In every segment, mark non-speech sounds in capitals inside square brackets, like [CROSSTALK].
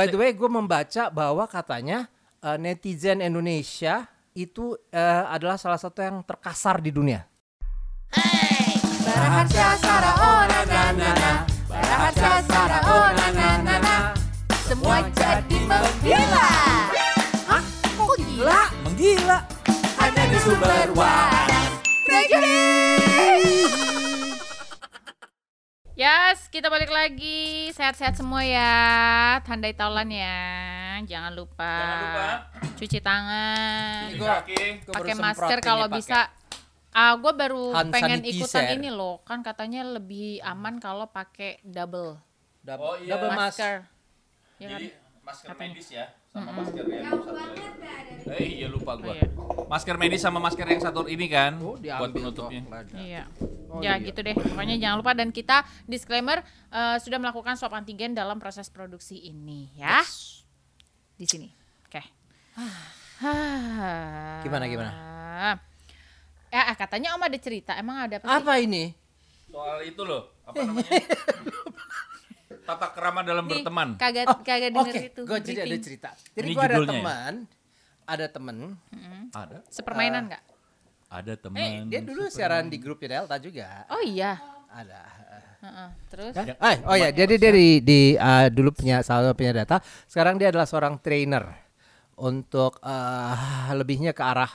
By the way, gue membaca bahwa katanya eh, netizen Indonesia itu eh, adalah salah satu yang terkasar di dunia. Semua jadi menggila Hah? Kok gila? Menggila. Hanya di sumber waras kita balik lagi. Sehat-sehat semua ya. Tandai taulan ya. Jangan lupa. Jangan lupa. Cuci tangan. Pakai masker kalau bisa. Ah, gue baru Hand pengen ikutan ini loh. Kan katanya lebih aman kalau pakai double Dab- Oh, iya. Double mask. masker. Ya kan? Masker Katanya. medis ya sama masker yang satu lagi. Eh iya lupa Oh, gua. iya. Masker medis sama masker yang satu ini kan Oh, buat penutupnya. Iya. Oh, ya iya. gitu deh. Pokoknya jangan lupa dan kita disclaimer eh, sudah melakukan swab antigen dalam proses produksi ini ya. Di sini. Oke. [SIGHS] Gimana, gimana? Ya, katanya Om ada cerita. Emang ada apa sih? Apa ini? Soal itu loh, apa [LAUGHS] namanya? Tata kerama dalam Nih, berteman. Kagak Oh, kagak Oke, denger itu. gue jadi ada cerita. Jadi Ini gue ada ya? teman, ada temen, Ada, Sepermainan nggak? ada teman. eh dia dulu siaran di grupnya Delta juga. Oh iya. Ada. Heeh. Terus? Kan? Eh, oh ya, jadi dia di, di uh, dulu punya salah satu punya data. Sekarang dia adalah seorang trainer untuk uh, lebihnya ke arah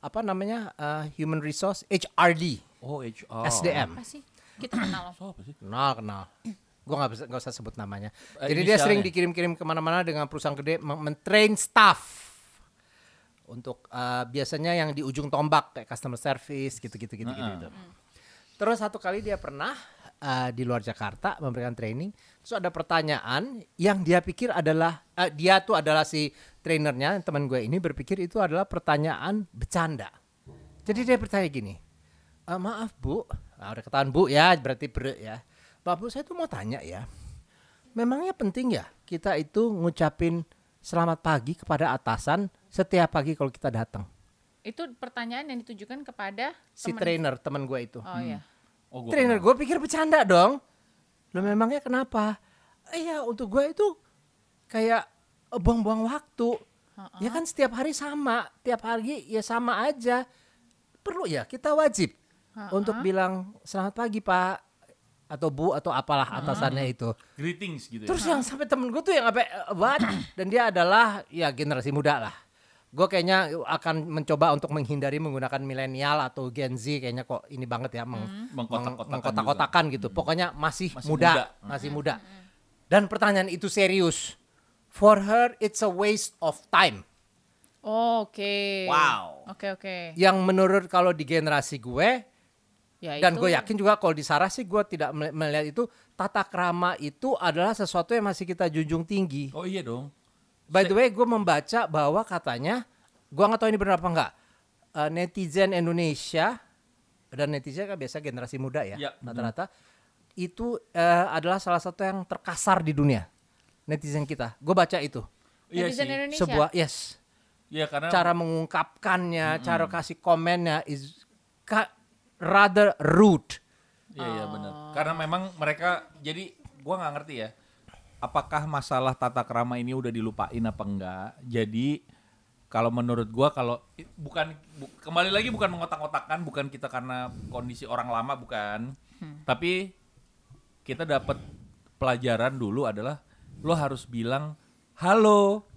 apa namanya uh, human resource HRD Oh, HR. SDM. Apa sih? Kita kenal. Oh, apa sih? Kenal kenal. Gue nggak bisa nggak usah sebut namanya. Eh, Jadi dia sering dikirim-kirim ke mana-mana dengan perusahaan gede men- mentrain staff untuk uh, biasanya yang di ujung tombak kayak customer service gitu-gitu gitu gitu. gitu. Terus satu kali dia pernah uh, di luar Jakarta memberikan training. Terus ada pertanyaan yang dia pikir adalah uh, dia tuh adalah si trainernya teman gue ini berpikir itu adalah pertanyaan bercanda. Jadi dia bertanya gini, "Eh, maaf bu, nah, udah ketahuan bu ya berarti bre ya. Pak bu saya tuh mau tanya ya, memangnya penting ya kita itu ngucapin selamat pagi kepada atasan setiap pagi kalau kita datang. Itu pertanyaan yang ditujukan kepada Si temen- trainer teman gue itu. Oh iya. Oh, gua trainer gue pikir bercanda dong. Lo memangnya kenapa? Iya untuk gue itu kayak eh, buang-buang waktu. Ya kan setiap hari sama, tiap hari ya sama aja. Perlu ya kita wajib untuk bilang selamat pagi pak atau bu atau apalah atasannya itu. Greetings gitu ya. Terus yang sampai temen gue tuh yang apa eh, what? [CLEARS THROAT] Dan dia adalah ya generasi muda lah. Gue kayaknya akan mencoba untuk menghindari menggunakan milenial atau Gen Z kayaknya kok ini banget ya meng, Mengkotak-kotakan meng- mengkotak-kotakan gitu. Pokoknya masih, Masih muda, muda. masih muda. Dan pertanyaan itu serius. For her it's a waste of time. Oh, Oke. Wow. Oke oke. Yang menurut kalau di generasi gue Ya dan itu- gue yakin juga kalau di Sarah sih gue tidak mel- melihat itu tata krama itu adalah sesuatu yang masih kita junjung tinggi. Oh iya dong. By the way, gue membaca bahwa katanya, gue nggak tahu ini benar apa enggak, eh, netizen Indonesia dan netizen kan biasa generasi muda ya, Ya, rata-rata itu eh, adalah salah satu yang terkasar di dunia netizen kita. Gue baca itu Iya Netizen sih. Indonesia. sebuah yes, Iya karena cara mengungkapkannya, cara kasih komennya is ka- rather rude. Iya iya benar. Karena memang mereka jadi gua nggak ngerti ya. Apakah masalah tata krama ini udah dilupain apa enggak? Jadi kalau menurut gua kalau bukan bu- kembali lagi bukan mengotak-otakkan, bukan kita karena kondisi orang lama bukan. Tapi kita dapat pelajaran dulu adalah lo harus bilang halo,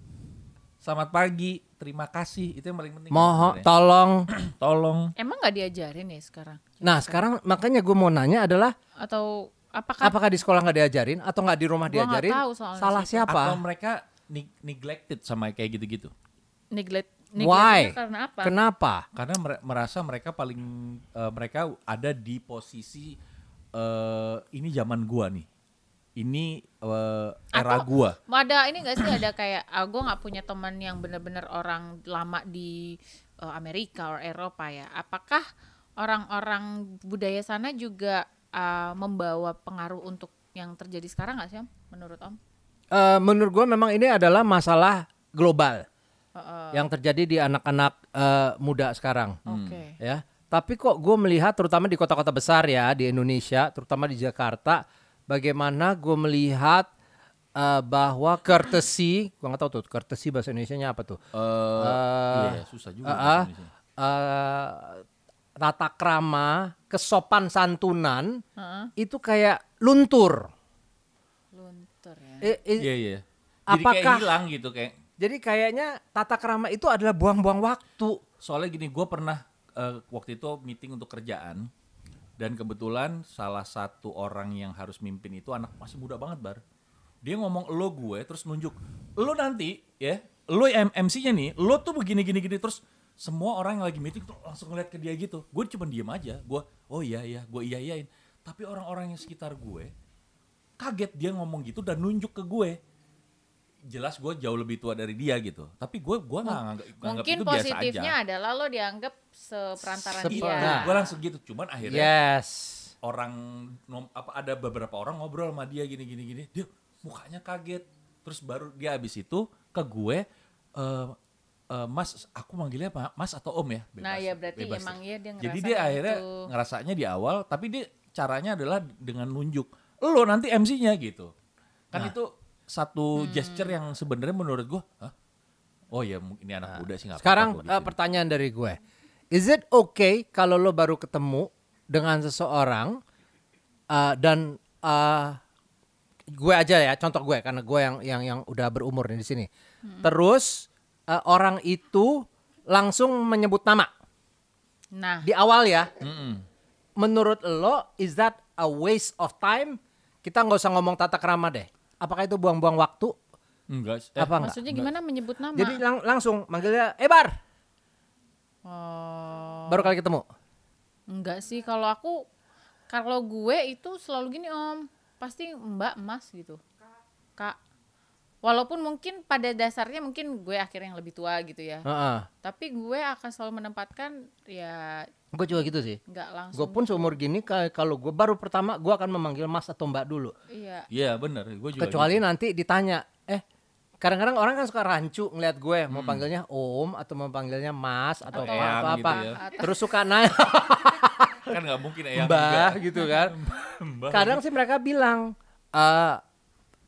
selamat pagi, terima kasih. Itu yang paling penting. Mohon, sebenarnya. tolong. [CLEARS THROAT] tolong. Emang nggak diajarin ya sekarang? Nah sekarang makanya gue mau nanya adalah Atau apakah apakah di sekolah nggak diajarin atau nggak di rumah diajarin? tahu soalnya Salah siapa? Atau mereka neg- neglected sama kayak gitu-gitu. neglect? Why? Karena apa? Kenapa? karena merasa mereka paling eh, mereka ada di posisi eh, ini zaman gua nih ini eh, era Atau- gua ada ini gak sih ada kayak ah, gue nggak punya teman yang bener-bener orang lama di eh, Amerika atau Eropa ya. Apakah orang-orang budaya sana juga ah, membawa pengaruh untuk yang terjadi sekarang nggak sih Om? Menurut Om? Eh, menurut gue memang ini adalah masalah global Heeh. yang terjadi di anak-anak eh, muda sekarang, Oke. ya. Tapi kok gue melihat, terutama di kota-kota besar ya di Indonesia, terutama di Jakarta, bagaimana gue melihat eh, bahwa courtesy, gua nggak tahu tuh courtesy bahasa Indonesia-nya apa tuh? Eh, iya, susah juga. Bahasa ah, Indonesia. eh, tata krama, kesopan santunan itu kayak luntur. Luntur ya. Eh, Iya, iya. Jadi kayak apakah- hilang gitu kayak Jadi kayaknya tata krama itu adalah buang-buang waktu. soalnya gini gue pernah eh, waktu itu meeting untuk kerjaan dan kebetulan salah satu orang yang harus mimpin itu anak masih muda banget bar. Dia ngomong lo gue terus nunjuk lo nanti ya lo MC-nya nih lo tuh begini gini gini terus semua orang yang lagi meeting tuh langsung ngeliat ke dia gitu. Gue cuma diem aja gue oh iya iya gue iya iyain tapi orang-orang yang sekitar gue kaget dia ngomong gitu dan nunjuk ke gue jelas gue jauh lebih tua dari dia gitu. Tapi gue gue nggak nganggap nganggap Mungkin itu biasa aja. positifnya adalah lo dianggap seperantara Sepe- dia. Nah. gue langsung gitu. Cuman akhirnya Yes. orang nom- apa ada beberapa orang ngobrol sama dia gini gini gini. Dia mukanya kaget. Terus baru dia habis itu ke gue eh eh, mas aku manggilnya apa? Mas atau om ya? Nah, ya berarti emang iya dia jadi dia akhirnya gitu. ngerasanya di awal tapi dia caranya adalah dengan nunjuk lo nanti MC-nya gitu. Kan itu satu gesture yang sebenarnya menurut gue Hah? oh ya mungkin ini anak muda sih nggak Sekarang apa-apa kok eh, gitu." pertanyaan dari gue. Is it okay kalau lo baru ketemu dengan seseorang eh, dan eh, gue aja ya contoh gue karena gue yang yang yang udah berumur nih di sini. Terus eh, orang itu langsung menyebut nama Nah, di awal ya. Mm-mm. Menurut lo is that a waste of time? Kita nggak usah ngomong tata krama deh. Apakah itu buang-buang waktu? enggak eh, Apa enggak? maksudnya gimana menyebut nama? Jadi lang- langsung manggilnya Ebar. Oh, Baru kali ketemu. enggak sih kalau aku kalau gue itu selalu gini Om, pasti Mbak Mas gitu. Kak. Walaupun mungkin pada dasarnya mungkin gue akhirnya yang lebih tua gitu ya. Heeh. Tapi gue akan selalu menempatkan ya Gue juga gitu sih. nggak langsung. Gue pun seumur gini ka- kalau gue baru pertama gue akan memanggil Mas atau Mbak dulu. Iya. Iya benar, gue juga. Kecuali gitu. nanti ditanya, eh kadang-kadang orang kan suka rancu ngeliat gue Hmm. mau panggilnya Om atau mau panggilnya Mas atau Atau apa Eyang apa, gitu apa. ya. Terus suka nanya [LAUGHS] kan nggak mungkin eyang Mbah juga. gitu kan. [LAUGHS] Mbah. Kadang sih mereka bilang, eh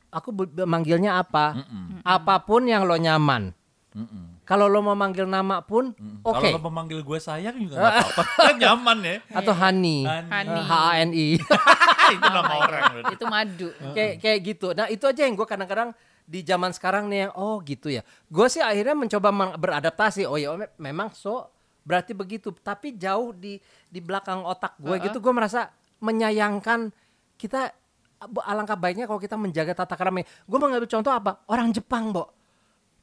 aku manggilnya apa? Mm-mm. Apa pun yang lo nyaman. Mm-mm. Kalau lo mau manggil nama pun, Mm. oke. Kalau lo memanggil gue sayang juga nggak apa-apa, [LAUGHS] kan nyaman ya. Atau Hani, Hani. H A N I. [LAUGHS] itu nama orang. Itu madu. kayak kayak gitu. Nah itu aja yang gue kadang-kadang di zaman sekarang nih yang oh gitu ya. Gue sih akhirnya mencoba beradaptasi. Oh ya me- memang so berarti begitu. Tapi jauh di di belakang otak gue gitu gue merasa menyayangkan kita alangkah baiknya kalau kita menjaga tata krama. Gue mengambil contoh apa? Orang Jepang, Bo.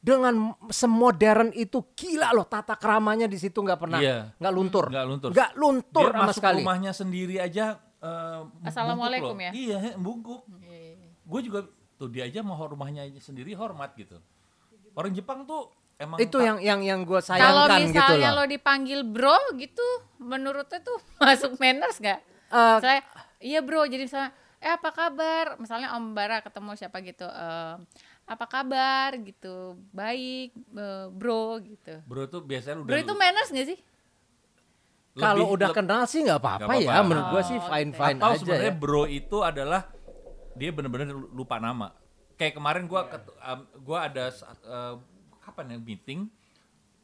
Dengan semodern itu gila loh tata keramanya di situ nggak pernah Iya. nggak luntur. Nggak luntur. Nggak luntur Dia sama masuk sekali. rumahnya sendiri aja. eh, bungkuk Assalamualaikum ya? Iya, bungkuk. Iya. Gue juga tuh dia aja mau rumahnya sendiri hormat gitu. Orang Jepang tuh emang Itu yang yang yang gue Kalau sayangkan gitu misalnya loh. lo dipanggil bro gitu, menurutnya tuh [LAUGHS] masuk manners nggak? Eh, Misalnya, iya bro, jadi misalnya, eh apa kabar? Misalnya Om Bara ketemu siapa gitu, eh, apa kabar gitu, baik eh, bro gitu. bro tuh biasanya udah Bro itu manners nggak sih? Kalau udah kenal sih nggak apa-apa ya. apa-apa. Menurut gue sih Oh, fine oke. fine atau aja sebenarnya ya. bro itu adalah dia bener-bener lupa nama. Kayak kemarin gua ket- um, gua ada uh, kapan ya meeting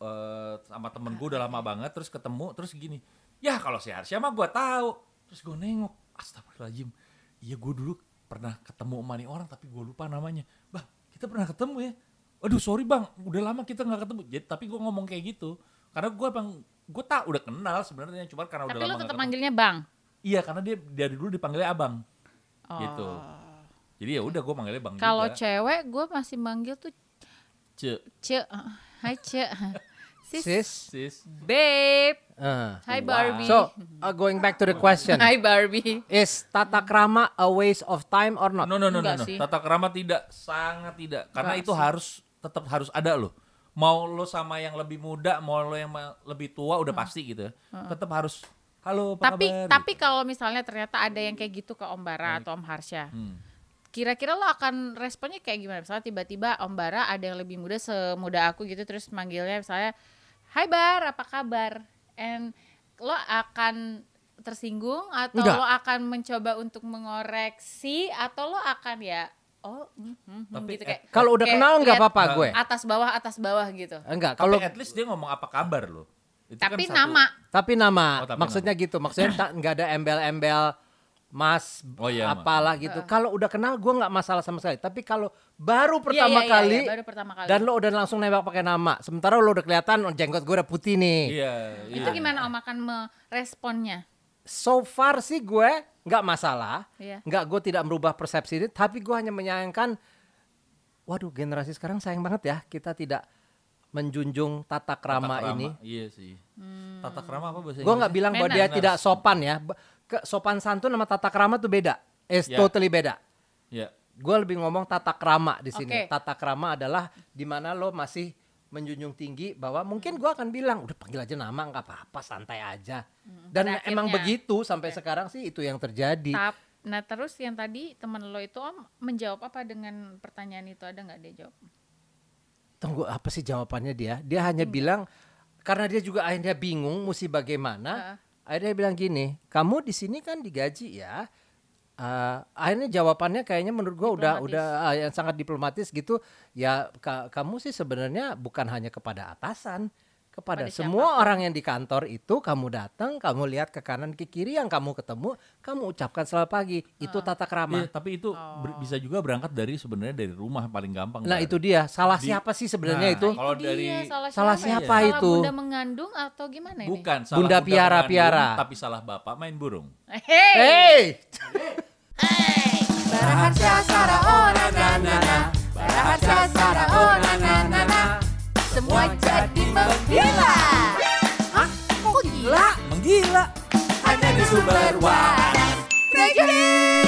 uh, sama temen gue udah lama banget terus ketemu terus gini. Ya kalau si Arsya mah gua tahu. Terus gue nengok, astagfirullahaladzim. Iya gue dulu pernah ketemu sama nih orang tapi gue lupa namanya. Bah, pernah ketemu ya. Aduh sorry bang, udah lama kita nggak ketemu. Jadi tapi gue ngomong kayak gitu. Karena gue bang, gue tak udah kenal sebenarnya, cuma karena udah Tapi lama lo nggak tetap manggilnya bang. Iya karena dia dari dulu dipanggilnya abang Oh. gitu. Jadi ya udah gue manggilnya bang Kalau cewek, gue masih manggil tuh Ce, ce, hai ce, sis, Sis. sis. babe, Uh. hai Wow. Barbie, So uh, going back to the question, [LAUGHS] hai Barbie. is tata krama a waste of time or not? No no no no, Enggak no. sih. Tata kerama tidak, sangat tidak. Karena Enggak itu sih. harus tetap harus ada loh. Mau lo sama yang lebih muda, mau lo yang lebih tua udah pasti gitu ya. Tetap harus halo apa tapi kabar? tapi kalau misalnya ternyata ada yang kayak gitu ke Om Bara atau Om Harsha, Hmm. kira-kira lo akan responnya kayak gimana? Misalnya tiba-tiba Om Bara ada yang lebih muda semuda aku gitu terus manggilnya misalnya, Hai Bar, apa kabar? And lo akan tersinggung atau Enggak. lo akan mencoba untuk mengoreksi atau lo akan ya oh hmm, hmm, hmm, Tapi, gitu kayak Kalau udah kayak kenal nggak apa-apa gue. atas bawah atas bawah gitu Enggak, kalau at least dia ngomong apa kabar lo. Itu kan tapi satu- nama tapi nama, Oh, tapi maksudnya gitu. Maksudnya [LAUGHS] nggak ada embel-embel Mas Oh, iya, Mas. apalah gitu. Kalau udah kenal gue nggak masalah sama sekali. Tapi kalau baru Iya, pertama iya, iya, kali iya, baru pertama kali dan lo udah langsung nembak pakai nama. Sementara lo udah kelihatan oh, jenggot gue udah putih nih. Iya, iya. itu gimana om akan meresponnya So far sih gue nggak masalah. Iya. Nggak gue tidak merubah persepsi ini. Tapi gue hanya menyayangkan. Waduh generasi sekarang sayang banget ya. Kita tidak menjunjung tata Tata krama ini. Iya sih. Tata krama apa bahasa Gue nggak bilang bahwa dia tidak sopan ya. Ke sopan santun sama tata krama tuh beda. It's Ya. totally beda. Iya. Gue lebih ngomong tata krama di sini. Oke. Tata krama adalah di mana lo masih menjunjung tinggi bahwa mungkin gue akan bilang udah panggil aja nama nggak apa-apa santai aja. Dan pada emang akhirnya. begitu sampai sekarang sih itu yang terjadi. Tap, nah terus yang tadi teman lo itu om menjawab apa dengan pertanyaan itu ada nggak dia jawab Tunggu apa sih jawabannya dia? Dia hanya bilang karena dia juga akhirnya bingung mesti bagaimana. Akhirnya dia bilang gini, kamu di sini kan digaji ya. Eh, akhirnya jawabannya kayaknya menurut gua udah udah ah, yang sangat diplomatis gitu. Ya ka- kamu sih sebenarnya bukan hanya kepada atasan, kepada Pada semua siapa pun. orang yang di kantor itu kamu datang, kamu lihat ke kanan ke kiri yang kamu ketemu, kamu ucapkan selamat pagi. Itu tata Iya, krama. tapi itu ber- bisa juga berangkat dari sebenarnya dari rumah paling gampang. Nah, Bar. itu dia. Salah Di- siapa sih sebenarnya Nah, itu? Kalau Itu dari dia, salah, salah siapa, siapa ya? itu? Salah bunda mengandung atau gimana ini bukan salah Bunda mengandung, piara-piara. tapi salah bapak main burung. hey, Hey! Baraharsa Sara oh na na na na Baraharsa Sara oh na na na na Semua jadi menggila Hah? Kok gila? Menggila. Hanya di sumber waras Reggae